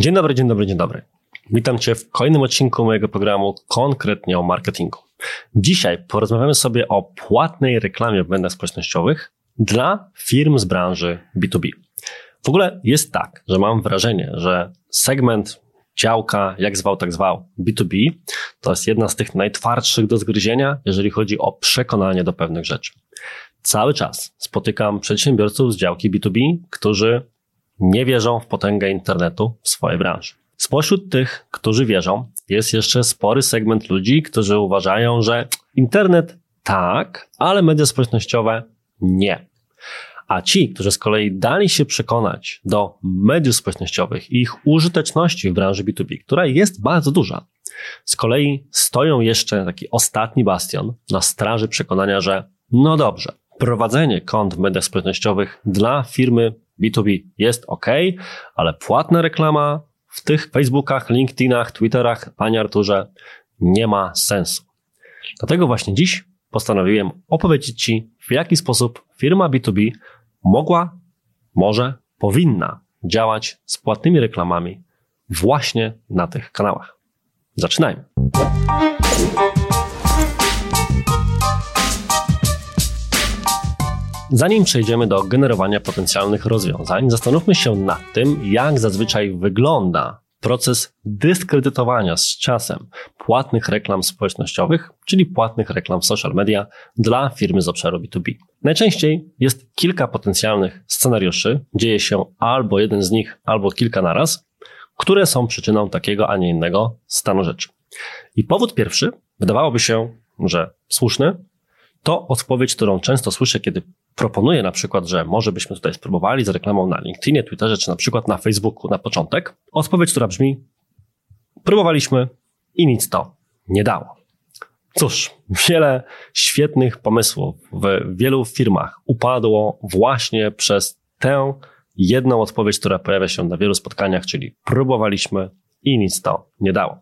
Dzień dobry, dzień dobry, dzień dobry. Witam Cię w kolejnym odcinku mojego programu konkretnie o marketingu. Dzisiaj porozmawiamy sobie o płatnej reklamie w mediach społecznościowych dla firm z branży B2B. W ogóle jest tak, że mam wrażenie, że segment działka, jak zwał, tak zwał, B2B, to jest jedna z tych najtwardszych do zgryzienia, jeżeli chodzi o przekonanie do pewnych rzeczy. Cały czas spotykam przedsiębiorców z działki B2B, którzy nie wierzą w potęgę internetu w swojej branży. Spośród tych, którzy wierzą, jest jeszcze spory segment ludzi, którzy uważają, że internet tak, ale media społecznościowe nie. A ci, którzy z kolei dali się przekonać do mediów społecznościowych i ich użyteczności w branży B2B, która jest bardzo duża, z kolei stoją jeszcze taki ostatni bastion na straży przekonania, że no dobrze, prowadzenie kont w mediach społecznościowych dla firmy B2B jest ok, ale płatna reklama w tych Facebookach, LinkedInach, Twitterach, panie Arturze, nie ma sensu. Dlatego właśnie dziś postanowiłem opowiedzieć Ci, w jaki sposób firma B2B mogła, może, powinna działać z płatnymi reklamami właśnie na tych kanałach. Zaczynajmy. Zanim przejdziemy do generowania potencjalnych rozwiązań, zastanówmy się nad tym, jak zazwyczaj wygląda proces dyskredytowania z czasem płatnych reklam społecznościowych, czyli płatnych reklam w social media dla firmy z obszaru B2B. Najczęściej jest kilka potencjalnych scenariuszy, dzieje się albo jeden z nich, albo kilka naraz, które są przyczyną takiego, a nie innego stanu rzeczy. I powód pierwszy, wydawałoby się, że słuszny, to odpowiedź, którą często słyszę, kiedy proponuję na przykład, że może byśmy tutaj spróbowali z reklamą na LinkedInie, Twitterze czy na przykład na Facebooku na początek. Odpowiedź, która brzmi: próbowaliśmy i nic to nie dało. Cóż, wiele świetnych pomysłów w wielu firmach upadło właśnie przez tę jedną odpowiedź, która pojawia się na wielu spotkaniach, czyli próbowaliśmy i nic to nie dało.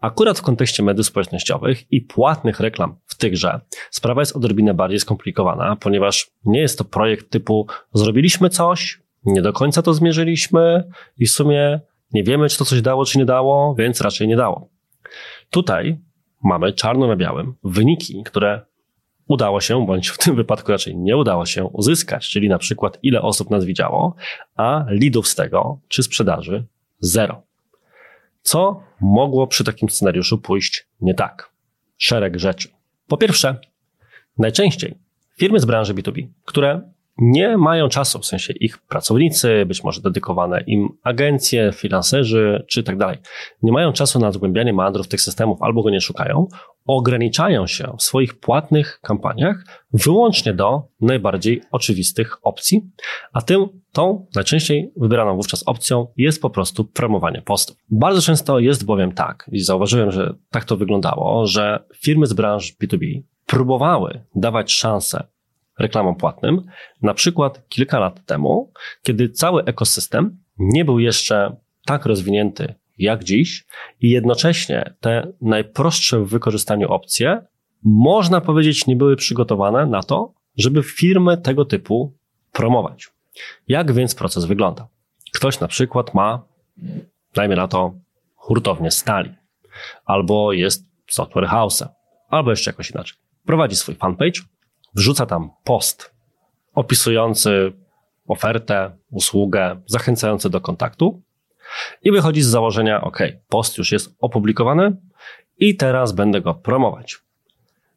Akurat w kontekście mediów społecznościowych i płatnych reklam tychże sprawa jest odrobinę bardziej skomplikowana, ponieważ nie jest to projekt typu zrobiliśmy coś, nie do końca to zmierzyliśmy i w sumie nie wiemy, czy to coś dało, czy nie dało, więc raczej nie dało. Tutaj mamy czarno na białym wyniki, które udało się, bądź w tym wypadku raczej nie udało się uzyskać, czyli na przykład ile osób nas widziało, a lidów z tego, czy sprzedaży, zero. Co mogło przy takim scenariuszu pójść nie tak? Szereg rzeczy. Po pierwsze, najczęściej firmy z branży B2B, które nie mają czasu, w sensie ich pracownicy, być może dedykowane im agencje, finanserzy czy tak dalej, nie mają czasu na zgłębianie meandrów tych systemów albo go nie szukają, ograniczają się w swoich płatnych kampaniach wyłącznie do najbardziej oczywistych opcji, a tym tą najczęściej wybieraną wówczas opcją jest po prostu promowanie postów. Bardzo często jest bowiem tak, i zauważyłem, że tak to wyglądało, że firmy z branż B2B próbowały dawać szansę reklamom płatnym, na przykład kilka lat temu, kiedy cały ekosystem nie był jeszcze tak rozwinięty jak dziś i jednocześnie te najprostsze w wykorzystaniu opcje, można powiedzieć, nie były przygotowane na to, żeby firmy tego typu promować. Jak więc proces wygląda? Ktoś na przykład ma, dajmy na to, hurtownię stali, albo jest software house'em, albo jeszcze jakoś inaczej. Prowadzi swój fanpage, wrzuca tam post opisujący ofertę, usługę, zachęcający do kontaktu i wychodzi z założenia, OK, post już jest opublikowany i teraz będę go promować.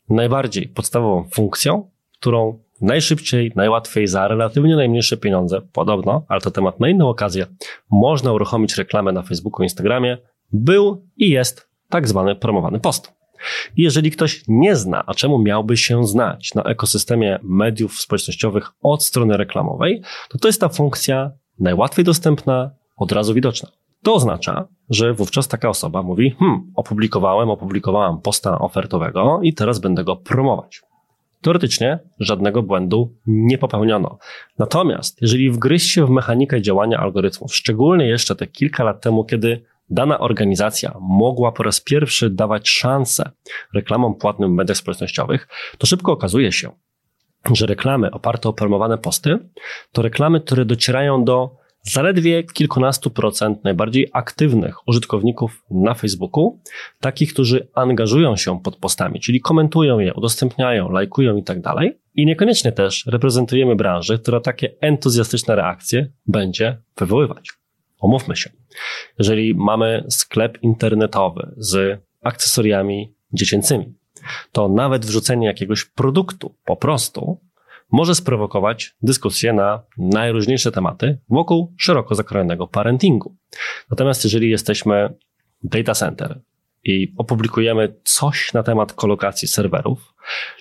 Najbardziej podstawową funkcją, którą najszybciej, najłatwiej za relatywnie najmniejsze pieniądze, podobno, ale to temat na inną okazję, można uruchomić reklamę na Facebooku, Instagramie, był i jest tak zwany promowany post. I jeżeli ktoś nie zna, a czemu miałby się znać na ekosystemie mediów społecznościowych od strony reklamowej, to to jest ta funkcja najłatwiej dostępna, od razu widoczna. To oznacza, że wówczas taka osoba mówi: Hmm, opublikowałem, opublikowałam posta ofertowego i teraz będę go promować. Teoretycznie żadnego błędu nie popełniono. Natomiast jeżeli wgryźć się w mechanikę działania algorytmów, szczególnie jeszcze te kilka lat temu, kiedy dana organizacja mogła po raz pierwszy dawać szansę reklamom płatnym w mediach społecznościowych, to szybko okazuje się, że reklamy oparte o promowane posty to reklamy, które docierają do zaledwie kilkunastu procent najbardziej aktywnych użytkowników na Facebooku, takich, którzy angażują się pod postami, czyli komentują je, udostępniają, lajkują i tak dalej. I niekoniecznie też reprezentujemy branżę, która takie entuzjastyczne reakcje będzie wywoływać. Omówmy się. Jeżeli mamy sklep internetowy z akcesoriami dziecięcymi, to nawet wrzucenie jakiegoś produktu po prostu może sprowokować dyskusję na najróżniejsze tematy wokół szeroko zakrojonego parentingu. Natomiast jeżeli jesteśmy data center i opublikujemy coś na temat kolokacji serwerów,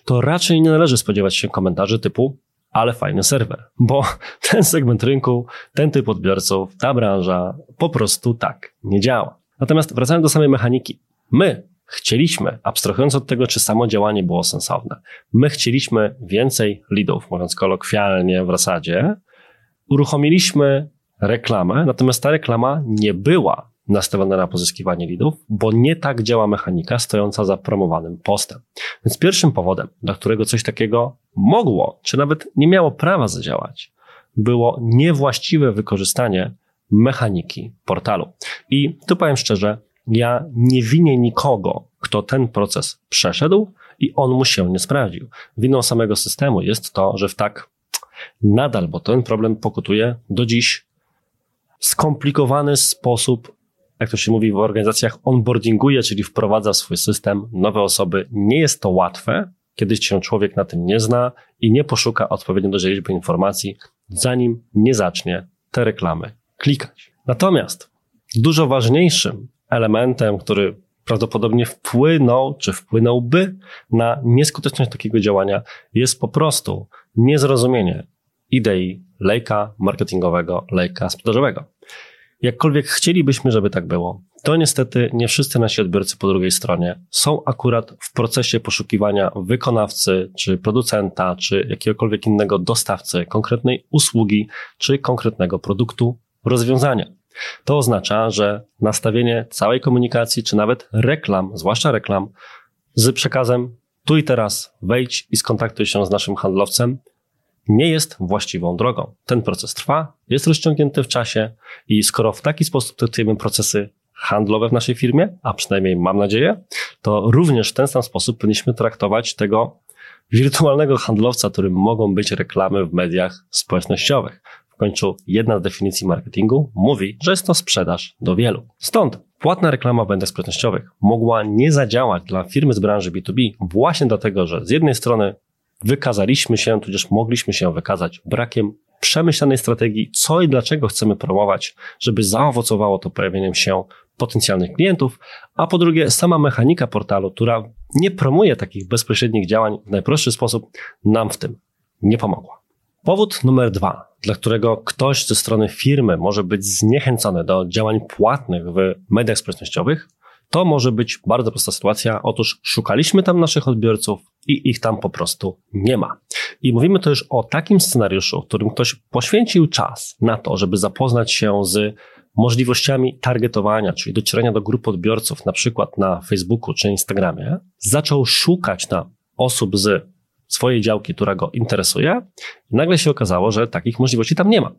to raczej nie należy spodziewać się komentarzy typu ale fajny serwer, bo ten segment rynku, ten typ odbiorców, ta branża po prostu tak nie działa. Natomiast wracając do samej mechaniki, my chcieliśmy, abstrahując od tego, czy samo działanie było sensowne, my chcieliśmy więcej leadów, mówiąc kolokwialnie w zasadzie, uruchomiliśmy reklamę, natomiast ta reklama nie była nastawiona na pozyskiwanie leadów, bo nie tak działa mechanika stojąca za promowanym postem. Więc pierwszym powodem, dla którego coś takiego mogło, czy nawet nie miało prawa zadziałać, było niewłaściwe wykorzystanie mechaniki portalu. I tu powiem szczerze, ja nie winię nikogo, kto ten proces przeszedł i on mu się nie sprawdził. Winą samego systemu jest to, że w tak nadal, bo ten problem pokutuje do dziś, skomplikowany sposób, jak to się mówi w organizacjach, onboardinguje, czyli wprowadza w swój system nowe osoby. Nie jest to łatwe, kiedy się człowiek na tym nie zna i nie poszuka odpowiednio dużej liczby informacji, zanim nie zacznie te reklamy klikać. Natomiast dużo ważniejszym elementem, który prawdopodobnie wpłynął, czy wpłynąłby na nieskuteczność takiego działania, jest po prostu niezrozumienie idei lejka marketingowego, lejka sprzedażowego. Jakkolwiek chcielibyśmy, żeby tak było, to niestety nie wszyscy nasi odbiorcy po drugiej stronie są akurat w procesie poszukiwania wykonawcy, czy producenta, czy jakiegokolwiek innego dostawcy konkretnej usługi, czy konkretnego produktu, rozwiązania. To oznacza, że nastawienie całej komunikacji, czy nawet reklam, zwłaszcza reklam, z przekazem tu i teraz wejdź i skontaktuj się z naszym handlowcem, nie jest właściwą drogą. Ten proces trwa, jest rozciągnięty w czasie i skoro w taki sposób traktujemy procesy handlowe w naszej firmie, a przynajmniej mam nadzieję, to również w ten sam sposób powinniśmy traktować tego wirtualnego handlowca, którym mogą być reklamy w mediach społecznościowych końcu jedna z definicji marketingu mówi, że jest to sprzedaż do wielu. Stąd płatna reklama w mediach społecznościowych mogła nie zadziałać dla firmy z branży B2B właśnie dlatego, że z jednej strony wykazaliśmy się, tudzież mogliśmy się wykazać brakiem przemyślanej strategii, co i dlaczego chcemy promować, żeby zaowocowało to pojawieniem się potencjalnych klientów, a po drugie sama mechanika portalu, która nie promuje takich bezpośrednich działań w najprostszy sposób, nam w tym nie pomogła. Powód numer dwa, dla którego ktoś ze strony firmy może być zniechęcony do działań płatnych w mediach społecznościowych, to może być bardzo prosta sytuacja. Otóż szukaliśmy tam naszych odbiorców i ich tam po prostu nie ma. I mówimy to już o takim scenariuszu, w którym ktoś poświęcił czas na to, żeby zapoznać się z możliwościami targetowania, czyli docierania do grup odbiorców, na przykład na Facebooku czy Instagramie, zaczął szukać na osób z swojej działki, która go interesuje, i nagle się okazało, że takich możliwości tam nie ma.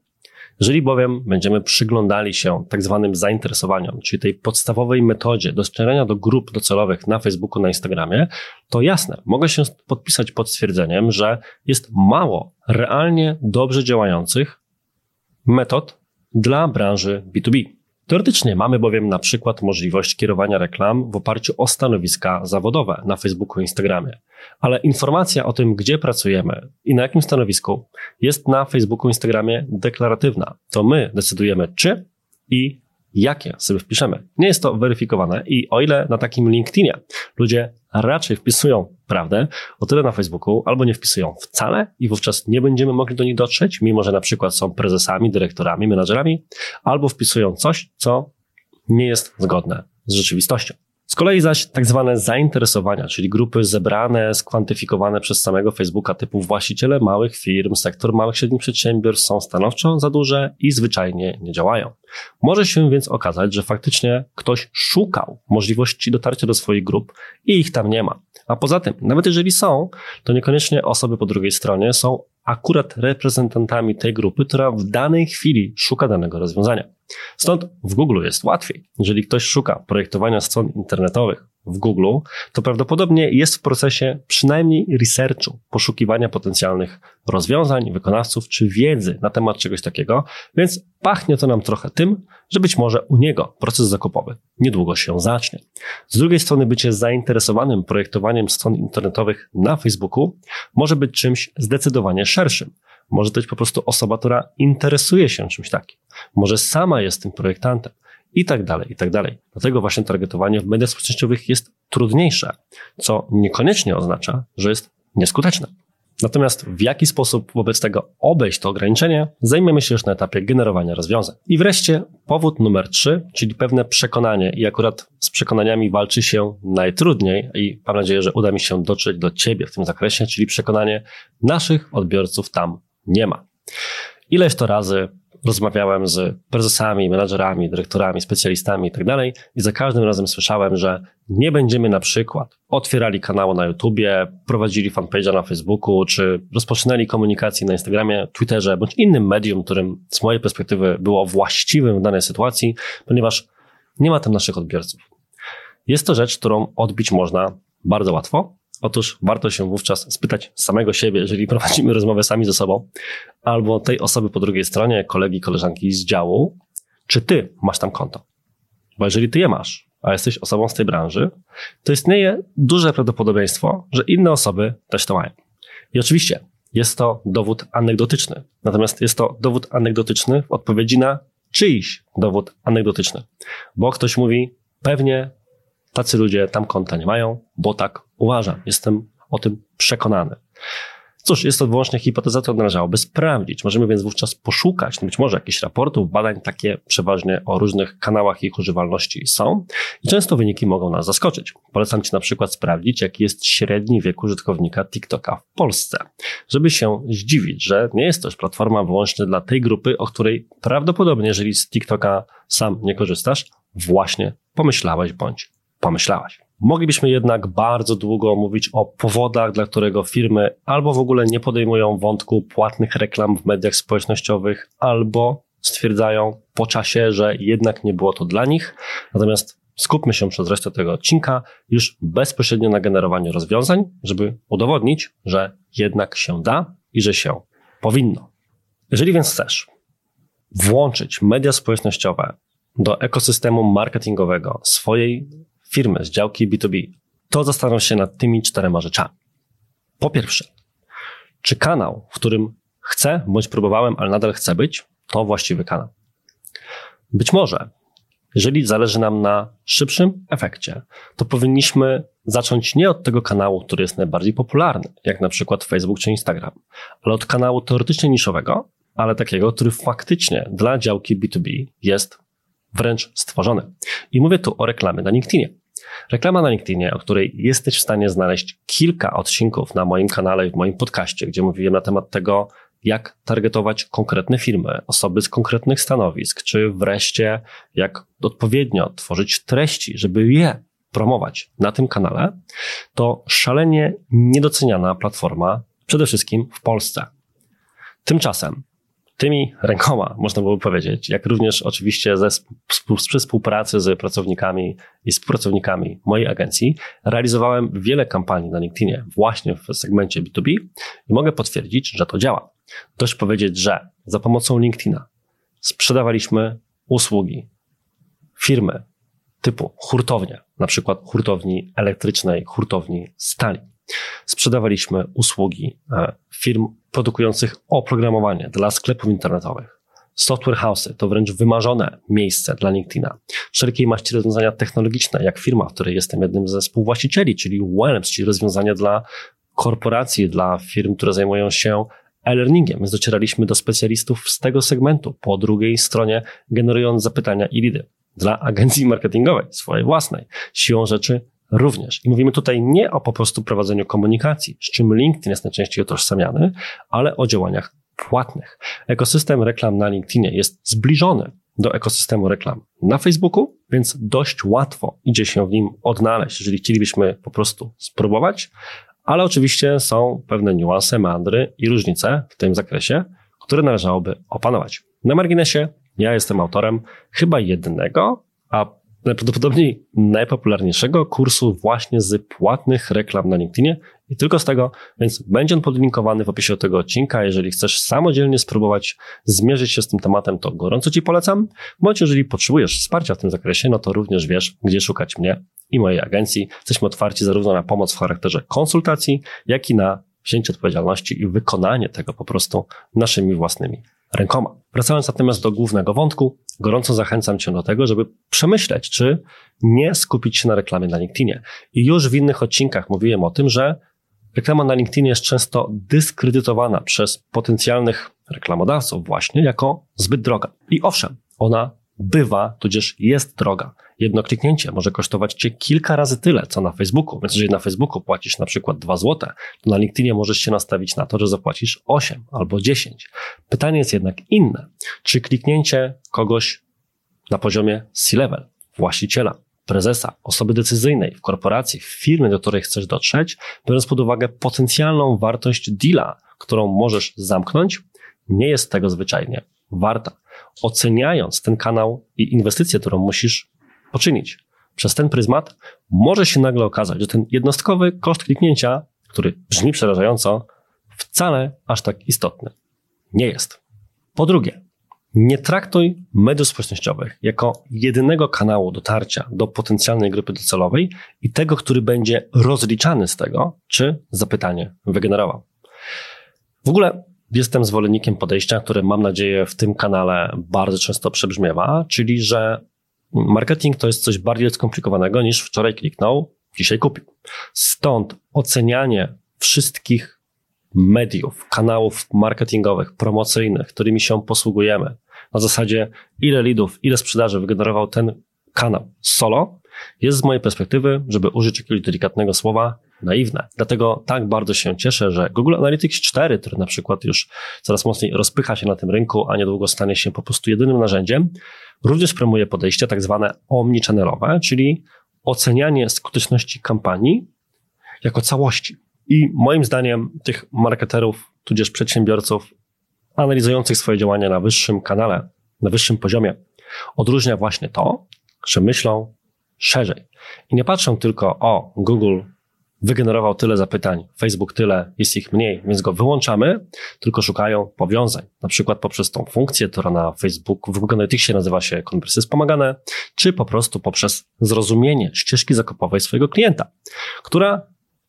Jeżeli bowiem będziemy przyglądali się tak zwanym zainteresowaniom, czyli tej podstawowej metodzie docierania do grup docelowych na Facebooku, na Instagramie, to jasne, mogę się podpisać pod stwierdzeniem, że jest mało realnie dobrze działających metod dla branży B2B. Teoretycznie mamy bowiem na przykład możliwość kierowania reklam w oparciu o stanowiska zawodowe na Facebooku i Instagramie. Ale informacja o tym, gdzie pracujemy i na jakim stanowisku jest na Facebooku i Instagramie deklaratywna. To my decydujemy, czy i jakie sobie wpiszemy. Nie jest to weryfikowane i o ile na takim LinkedInie ludzie raczej wpisują prawdę, o tyle na Facebooku albo nie wpisują wcale i wówczas nie będziemy mogli do nich dotrzeć, mimo że na przykład są prezesami, dyrektorami, menadżerami, albo wpisują coś, co nie jest zgodne z rzeczywistością. Z kolei zaś tak zwane zainteresowania, czyli grupy zebrane, skwantyfikowane przez samego Facebooka typu właściciele małych firm, sektor małych średnich przedsiębiorstw są stanowczo za duże i zwyczajnie nie działają. Może się więc okazać, że faktycznie ktoś szukał możliwości dotarcia do swoich grup i ich tam nie ma. A poza tym, nawet jeżeli są, to niekoniecznie osoby po drugiej stronie są akurat reprezentantami tej grupy, która w danej chwili szuka danego rozwiązania. Stąd w Google jest łatwiej. Jeżeli ktoś szuka projektowania stron internetowych w Google, to prawdopodobnie jest w procesie przynajmniej researchu, poszukiwania potencjalnych rozwiązań, wykonawców czy wiedzy na temat czegoś takiego, więc pachnie to nam trochę tym, że być może u niego proces zakupowy niedługo się zacznie. Z drugiej strony bycie zainteresowanym projektowaniem stron internetowych na Facebooku może być czymś zdecydowanie szerszym. Może to być po prostu osoba, która interesuje się czymś takim. Może sama jest tym projektantem i tak dalej, i tak dalej. Dlatego właśnie targetowanie w mediach społecznościowych jest trudniejsze, co niekoniecznie oznacza, że jest nieskuteczne. Natomiast w jaki sposób wobec tego obejść to ograniczenie, zajmiemy się już na etapie generowania rozwiązań. I wreszcie powód numer trzy, czyli pewne przekonanie. I akurat z przekonaniami walczy się najtrudniej i mam nadzieję, że uda mi się dotrzeć do Ciebie w tym zakresie, czyli przekonanie naszych odbiorców tam nie ma. Ileś to razy rozmawiałem z prezesami, menadżerami, dyrektorami, specjalistami i tak dalej i za każdym razem słyszałem, że nie będziemy na przykład otwierali kanału na YouTubie, prowadzili fanpage'a na Facebooku, czy rozpoczynali komunikację na Instagramie, Twitterze, bądź innym medium, którym z mojej perspektywy było właściwym w danej sytuacji, ponieważ nie ma tam naszych odbiorców. Jest to rzecz, którą odbić można bardzo łatwo, Otóż warto się wówczas spytać samego siebie, jeżeli prowadzimy rozmowę sami ze sobą, albo tej osoby po drugiej stronie, kolegi, koleżanki z działu, czy ty masz tam konto. Bo jeżeli ty je masz, a jesteś osobą z tej branży, to istnieje duże prawdopodobieństwo, że inne osoby też to mają. I oczywiście jest to dowód anegdotyczny. Natomiast jest to dowód anegdotyczny w odpowiedzi na czyjś dowód anegdotyczny. Bo ktoś mówi, pewnie tacy ludzie tam konta nie mają, bo tak uważam. Jestem o tym przekonany. Cóż, jest to wyłącznie hipoteza, którą należałoby sprawdzić. Możemy więc wówczas poszukać, być może jakichś raportów, badań, takie przeważnie o różnych kanałach ich używalności są i często wyniki mogą nas zaskoczyć. Polecam Ci na przykład sprawdzić, jaki jest średni wiek użytkownika TikToka w Polsce, żeby się zdziwić, że nie jest to już platforma wyłącznie dla tej grupy, o której prawdopodobnie, jeżeli z TikToka sam nie korzystasz, właśnie pomyślałeś bądź pomyślałaś. Moglibyśmy jednak bardzo długo mówić o powodach, dla którego firmy albo w ogóle nie podejmują wątku płatnych reklam w mediach społecznościowych, albo stwierdzają po czasie, że jednak nie było to dla nich. Natomiast skupmy się przez resztę tego odcinka już bezpośrednio na generowaniu rozwiązań, żeby udowodnić, że jednak się da i że się powinno. Jeżeli więc chcesz włączyć media społecznościowe do ekosystemu marketingowego swojej firmy z działki B2B, to zastanów się nad tymi czterema rzeczami. Po pierwsze, czy kanał, w którym chcę, bądź próbowałem, ale nadal chcę być, to właściwy kanał. Być może, jeżeli zależy nam na szybszym efekcie, to powinniśmy zacząć nie od tego kanału, który jest najbardziej popularny, jak na przykład Facebook czy Instagram, ale od kanału teoretycznie niszowego, ale takiego, który faktycznie dla działki B2B jest wręcz stworzony. I mówię tu o reklamie na LinkedInie. Reklama na LinkedInie, o której jesteś w stanie znaleźć kilka odcinków na moim kanale i w moim podcaście, gdzie mówiłem na temat tego, jak targetować konkretne firmy, osoby z konkretnych stanowisk, czy wreszcie jak odpowiednio tworzyć treści, żeby je promować na tym kanale, to szalenie niedoceniana platforma przede wszystkim w Polsce. Tymczasem tymi rękoma, można byłoby powiedzieć, jak również oczywiście ze przy współpracy z pracownikami i współpracownikami mojej agencji, realizowałem wiele kampanii na LinkedInie właśnie w segmencie B2B i mogę potwierdzić, że to działa. Dość powiedzieć, że za pomocą LinkedIna sprzedawaliśmy usługi firmy typu hurtownia, na przykład hurtowni elektrycznej, hurtowni stali. Sprzedawaliśmy usługi e, firm produkujących oprogramowanie dla sklepów internetowych. Software house'y to wręcz wymarzone miejsce dla LinkedIna. Wszelkiej maści rozwiązania technologiczne, jak firma, w której jestem jednym ze współwłaścicieli, czyli WELMS, czyli rozwiązania dla korporacji, dla firm, które zajmują się e-learningiem. Więc docieraliśmy do specjalistów z tego segmentu po drugiej stronie, generując zapytania i lidy dla agencji marketingowej, swojej własnej. Siłą rzeczy również. I mówimy tutaj nie o po prostu prowadzeniu komunikacji, z czym LinkedIn jest najczęściej utożsamiany, ale o działaniach płatnych. Ekosystem reklam na LinkedInie jest zbliżony do ekosystemu reklam na Facebooku, więc dość łatwo idzie się w nim odnaleźć, jeżeli chcielibyśmy po prostu spróbować, Ale oczywiście są pewne niuanse, meandry i różnice w tym zakresie, które należałoby opanować. Na marginesie ja jestem autorem chyba jednego, a najprawdopodobniej najpopularniejszego kursu właśnie z płatnych reklam na LinkedInie i tylko z tego, więc będzie on podlinkowany w opisie tego odcinka. Jeżeli chcesz samodzielnie spróbować zmierzyć się z tym tematem, to gorąco Ci polecam. Bądź jeżeli potrzebujesz wsparcia w tym zakresie, no to również wiesz, gdzie szukać mnie i mojej agencji. Jesteśmy otwarci zarówno na pomoc w charakterze konsultacji, jak i na wzięcie odpowiedzialności i wykonanie tego po prostu naszymi własnymi rękoma. Wracając natomiast do głównego wątku, gorąco zachęcam Cię do tego, żeby przemyśleć, czy nie skupić się na reklamie na LinkedInie. I już w innych odcinkach mówiłem o tym, że reklama na LinkedInie jest często dyskredytowana przez potencjalnych reklamodawców właśnie jako zbyt droga. I owszem, ona bywa, tudzież jest droga. Jedno kliknięcie może kosztować Cię kilka razy tyle, co na Facebooku. Więc jeżeli na Facebooku płacisz na przykład 2 zł, to na LinkedInie możesz się nastawić na to, że zapłacisz 8 albo 10. Pytanie jest jednak inne. Czy kliknięcie kogoś na poziomie C-level, właściciela, prezesa, osoby decyzyjnej w korporacji, w firmie, do której chcesz dotrzeć, biorąc pod uwagę potencjalną wartość deala, którą możesz zamknąć, nie jest tego zwyczajnie warta. Oceniając ten kanał i inwestycję, którą musisz poczynić. Przez ten pryzmat może się nagle okazać, że ten jednostkowy koszt kliknięcia, który brzmi przerażająco, wcale aż tak istotny nie jest. Po drugie, nie traktuj mediów społecznościowych jako jedynego kanału dotarcia do potencjalnej grupy docelowej i tego, który będzie rozliczany z tego, czy zapytanie wygenerował. W ogóle jestem zwolennikiem podejścia, które mam nadzieję w tym kanale bardzo często przebrzmiewa, czyli że Marketing to jest coś bardziej skomplikowanego niż wczoraj kliknął, dzisiaj kupił. Stąd ocenianie wszystkich mediów, kanałów marketingowych, promocyjnych, którymi się posługujemy, na zasadzie ile lidów, ile sprzedaży wygenerował ten kanał solo, jest z mojej perspektywy, żeby użyć jakiegoś delikatnego słowa, naiwne. Dlatego tak bardzo się cieszę, że Google Analytics 4, który na przykład już coraz mocniej rozpycha się na tym rynku, a niedługo stanie się po prostu jedynym narzędziem, również promuje podejście tak zwane omnichannel'owe, czyli ocenianie skuteczności kampanii jako całości. I moim zdaniem tych marketerów, tudzież przedsiębiorców analizujących swoje działania na wyższym kanale, na wyższym poziomie, odróżnia właśnie to, że myślą szerzej. I nie patrzą tylko o Google wygenerował tyle zapytań, Facebook tyle, jest ich mniej, więc go wyłączamy, tylko szukają powiązań. Na przykład poprzez tą funkcję, która na Facebooku, w Google Analyticsie nazywa się konwersje wspomagane, czy po prostu poprzez zrozumienie ścieżki zakupowej swojego klienta, która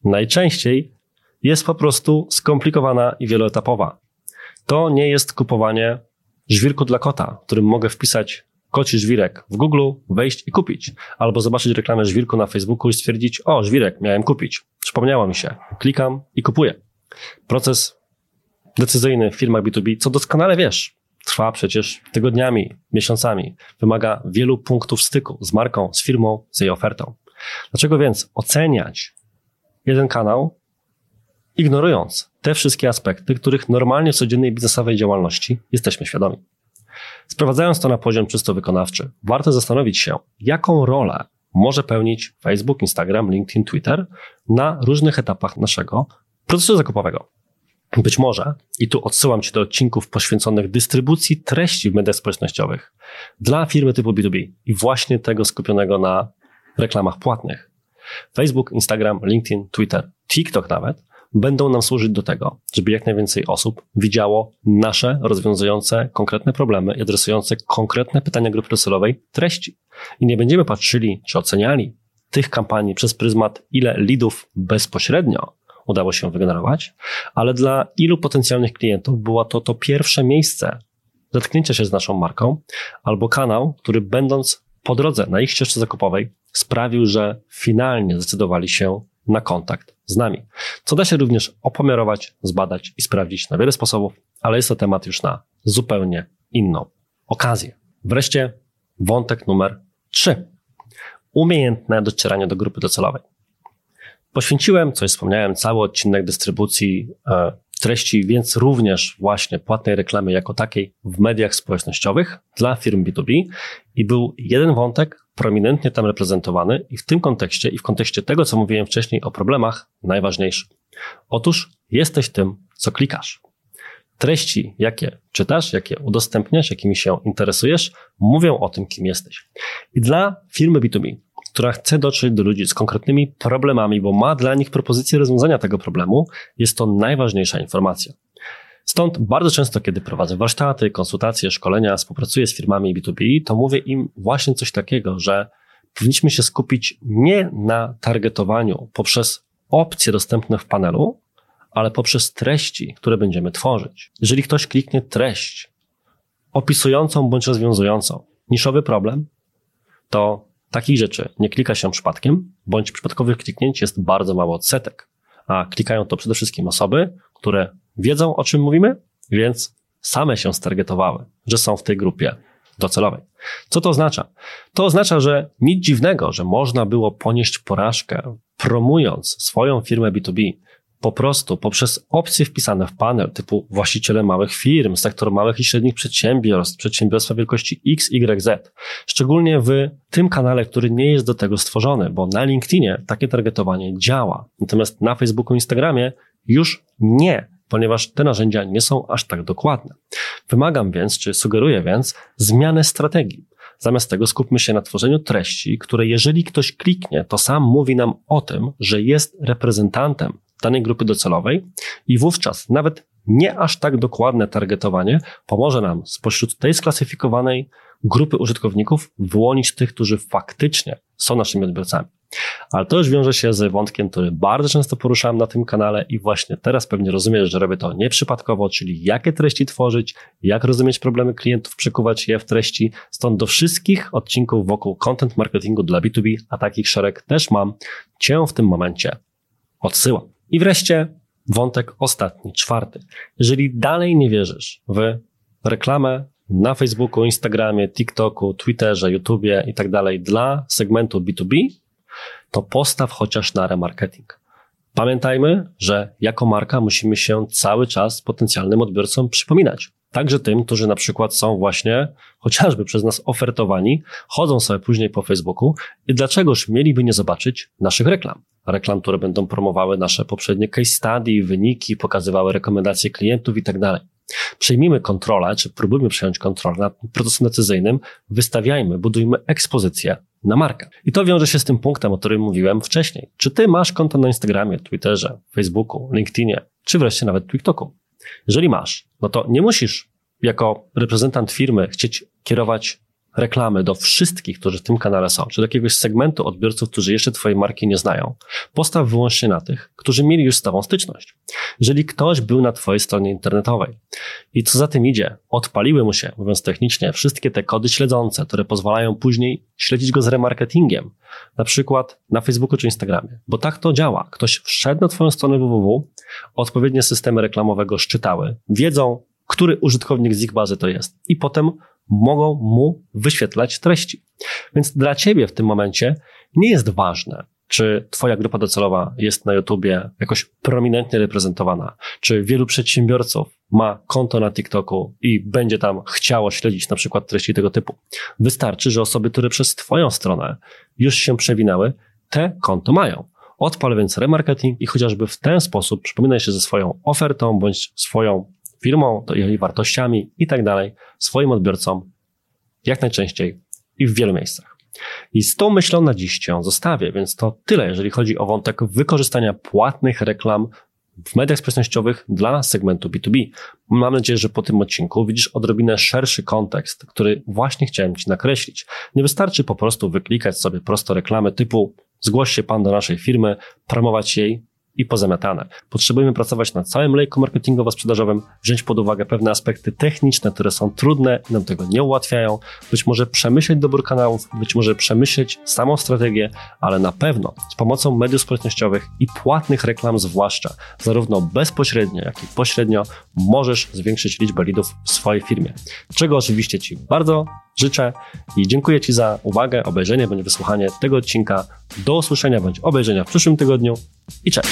najczęściej jest po prostu skomplikowana i wieloetapowa. To nie jest kupowanie żwirku dla kota, którym mogę wpisać koci żwirek w Google, wejść i kupić. Albo zobaczyć reklamę żwirku na Facebooku i stwierdzić, o, żwirek, miałem kupić. Przypomniało mi się. Klikam i kupuję. Proces decyzyjny w firmach B2B, co doskonale wiesz, trwa przecież tygodniami, miesiącami. Wymaga wielu punktów styku z marką, z firmą, z jej ofertą. Dlaczego więc oceniać jeden kanał, ignorując te wszystkie aspekty, których normalnie w codziennej biznesowej działalności jesteśmy świadomi? Sprowadzając to na poziom czysto wykonawczy, warto zastanowić się, jaką rolę może pełnić Facebook, Instagram, LinkedIn, Twitter na różnych etapach naszego procesu zakupowego. Być może, i tu odsyłam Cię do odcinków poświęconych dystrybucji treści w mediach społecznościowych dla firmy typu B2B i właśnie tego skupionego na reklamach płatnych. Facebook, Instagram, LinkedIn, Twitter, TikTok nawet będą nam służyć do tego, żeby jak najwięcej osób widziało nasze rozwiązujące konkretne problemy i adresujące konkretne pytania grupy docelowej treści. I nie będziemy patrzyli czy oceniali tych kampanii przez pryzmat, ile lidów bezpośrednio udało się wygenerować, ale dla ilu potencjalnych klientów było to to pierwsze miejsce zetknięcia się z naszą marką albo kanał, który będąc po drodze na ich ścieżce zakupowej sprawił, że finalnie zdecydowali się na kontakt z nami. Co da się również opomiarować, zbadać i sprawdzić na wiele sposobów, ale jest to temat już na zupełnie inną okazję. Wreszcie wątek numer 3. Umiejętne docieranie do grupy docelowej. Poświęciłem, coś wspomniałem, cały odcinek dystrybucji e, treści, więc również właśnie płatnej reklamy jako takiej w mediach społecznościowych dla firm B2B i był jeden wątek prominentnie tam reprezentowany i w tym kontekście i w kontekście tego, co mówiłem wcześniej o problemach, najważniejszy. Otóż jesteś tym, co klikasz. Treści, jakie czytasz, jakie udostępniasz, jakimi się interesujesz, mówią o tym, kim jesteś. I dla firmy B2B, która chce dotrzeć do ludzi z konkretnymi problemami, bo ma dla nich propozycję rozwiązania tego problemu, jest to najważniejsza informacja. Stąd bardzo często, kiedy prowadzę warsztaty, konsultacje, szkolenia, współpracuję z firmami B2B, to mówię im właśnie coś takiego, że powinniśmy się skupić nie na targetowaniu poprzez opcje dostępne w panelu, ale poprzez treści, które będziemy tworzyć. Jeżeli ktoś kliknie treść opisującą bądź rozwiązującą niszowy problem, to takich rzeczy nie klika się przypadkiem, bądź przypadkowych kliknięć jest bardzo mało odsetek, a klikają to przede wszystkim osoby, które wiedzą o czym mówimy, więc same się stargetowały, że są w tej grupie docelowej. Co to oznacza? To oznacza, że nic dziwnego, że można było ponieść porażkę promując swoją firmę B2B po prostu poprzez opcje wpisane w panel typu właściciele małych firm, sektor małych i średnich przedsiębiorstw, przedsiębiorstwa wielkości X, Y, Z. Szczególnie w tym kanale, który nie jest do tego stworzony, bo na LinkedInie takie targetowanie działa. Natomiast na Facebooku, Instagramie już nie, ponieważ te narzędzia nie są aż tak dokładne. Wymagam więc, czy sugeruję więc, zmianę strategii. Zamiast tego skupmy się na tworzeniu treści, które jeżeli ktoś kliknie, to sam mówi nam o tym, że jest reprezentantem danej grupy docelowej i wówczas nawet nie aż tak dokładne targetowanie pomoże nam spośród tej sklasyfikowanej grupy użytkowników wyłonić tych, którzy faktycznie są naszymi odbiorcami. Ale to już wiąże się z wątkiem, który bardzo często poruszałem na tym kanale i właśnie teraz pewnie rozumiesz, że robię to nieprzypadkowo, czyli jakie treści tworzyć, jak rozumieć problemy klientów, przekuwać je w treści. Stąd do wszystkich odcinków wokół content marketingu dla B2B, a takich szereg też mam, Cię w tym momencie odsyłam. I wreszcie wątek ostatni, czwarty. Jeżeli dalej nie wierzysz w reklamę na Facebooku, Instagramie, TikToku, Twitterze, YouTubie i tak dalej dla segmentu B2B, to postaw chociaż na remarketing. Pamiętajmy, że jako marka musimy się cały czas potencjalnym odbiorcom przypominać. Także tym, którzy na przykład są właśnie chociażby przez nas ofertowani, chodzą sobie później po Facebooku i dlaczegoż mieliby nie zobaczyć naszych reklam? Reklam, które będą promowały nasze poprzednie case study, wyniki, pokazywały rekomendacje klientów i tak dalej. Przejmijmy kontrolę, czy próbujmy przejąć kontrolę nad procesem decyzyjnym, wystawiajmy, budujmy ekspozycję na markę. I to wiąże się z tym punktem, o którym mówiłem wcześniej. Czy ty masz konto na Instagramie, Twitterze, Facebooku, LinkedInie, czy wreszcie nawet TikToku? Jeżeli masz, no to nie musisz jako reprezentant firmy chcieć kierować reklamy do wszystkich, którzy w tym kanale są, czy do jakiegoś segmentu odbiorców, którzy jeszcze Twojej marki nie znają, postaw wyłącznie na tych, którzy mieli już z Tobą styczność. Jeżeli ktoś był na Twojej stronie internetowej i co za tym idzie, odpaliły mu się, mówiąc technicznie, wszystkie te kody śledzące, które pozwalają później śledzić go z remarketingiem, na przykład na Facebooku czy Instagramie, bo tak to działa. Ktoś wszedł na Twoją stronę www, odpowiednie systemy reklamowego szczytały, wiedzą, który użytkownik z ich bazy to jest i potem mogą mu wyświetlać treści. Więc dla ciebie w tym momencie nie jest ważne, czy twoja grupa docelowa jest na YouTubie jakoś prominentnie reprezentowana, czy wielu przedsiębiorców ma konto na TikToku i będzie tam chciało śledzić na przykład treści tego typu. Wystarczy, że osoby, które przez twoją stronę już się przewinęły, te konto mają. Odpal więc remarketing i chociażby w ten sposób przypominaj się ze swoją ofertą bądź swoją firmą, to jej wartościami i tak dalej, swoim odbiorcom jak najczęściej i w wielu miejscach. I z tą myślą na dziś Cię zostawię, więc to tyle, jeżeli chodzi o wątek wykorzystania płatnych reklam w mediach społecznościowych dla segmentu B2B. Mam nadzieję, że po tym odcinku widzisz odrobinę szerszy kontekst, który właśnie chciałem Ci nakreślić. Nie wystarczy po prostu wyklikać sobie prosto reklamy typu zgłoś się Pan do naszej firmy, promować jej i pozamiatane. Potrzebujemy pracować nad całym lejku marketingowo-sprzedażowym, wziąć pod uwagę pewne aspekty techniczne, które są trudne i nam tego nie ułatwiają, być może przemyśleć dobór kanałów, być może przemyśleć samą strategię, ale na pewno z pomocą mediów społecznościowych i płatnych reklam zwłaszcza, zarówno bezpośrednio, jak i pośrednio, możesz zwiększyć liczbę lidów w swojej firmie. Czego oczywiście Ci bardzo życzę i dziękuję Ci za uwagę, obejrzenie bądź wysłuchanie tego odcinka. Do usłyszenia bądź obejrzenia w przyszłym tygodniu i cześć!